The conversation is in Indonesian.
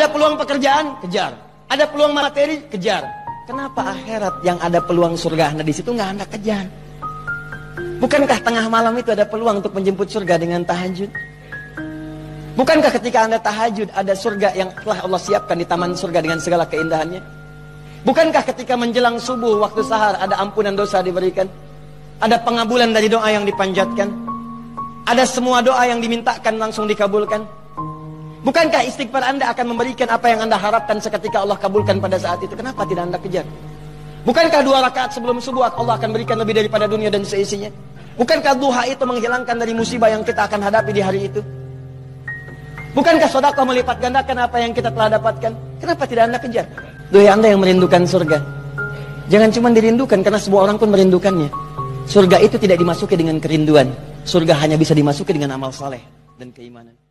Ada peluang pekerjaan, kejar. Ada peluang materi, kejar. Kenapa akhirat yang ada peluang surga Anda di situ nggak Anda kejar? Bukankah tengah malam itu ada peluang untuk menjemput surga dengan tahajud? Bukankah ketika Anda tahajud ada surga yang telah Allah siapkan di taman surga dengan segala keindahannya? Bukankah ketika menjelang subuh waktu sahar ada ampunan dosa diberikan? Ada pengabulan dari doa yang dipanjatkan? Ada semua doa yang dimintakan langsung dikabulkan? Bukankah istighfar Anda akan memberikan apa yang Anda harapkan seketika Allah kabulkan pada saat itu? Kenapa tidak Anda kejar? Bukankah dua rakaat sebelum subuh Allah akan berikan lebih daripada dunia dan seisinya? Bukankah duha itu menghilangkan dari musibah yang kita akan hadapi di hari itu? Bukankah sedekah melipat gandakan apa yang kita telah dapatkan? Kenapa tidak Anda kejar? Duhai Anda yang merindukan surga. Jangan cuma dirindukan karena semua orang pun merindukannya. Surga itu tidak dimasuki dengan kerinduan. Surga hanya bisa dimasuki dengan amal saleh dan keimanan.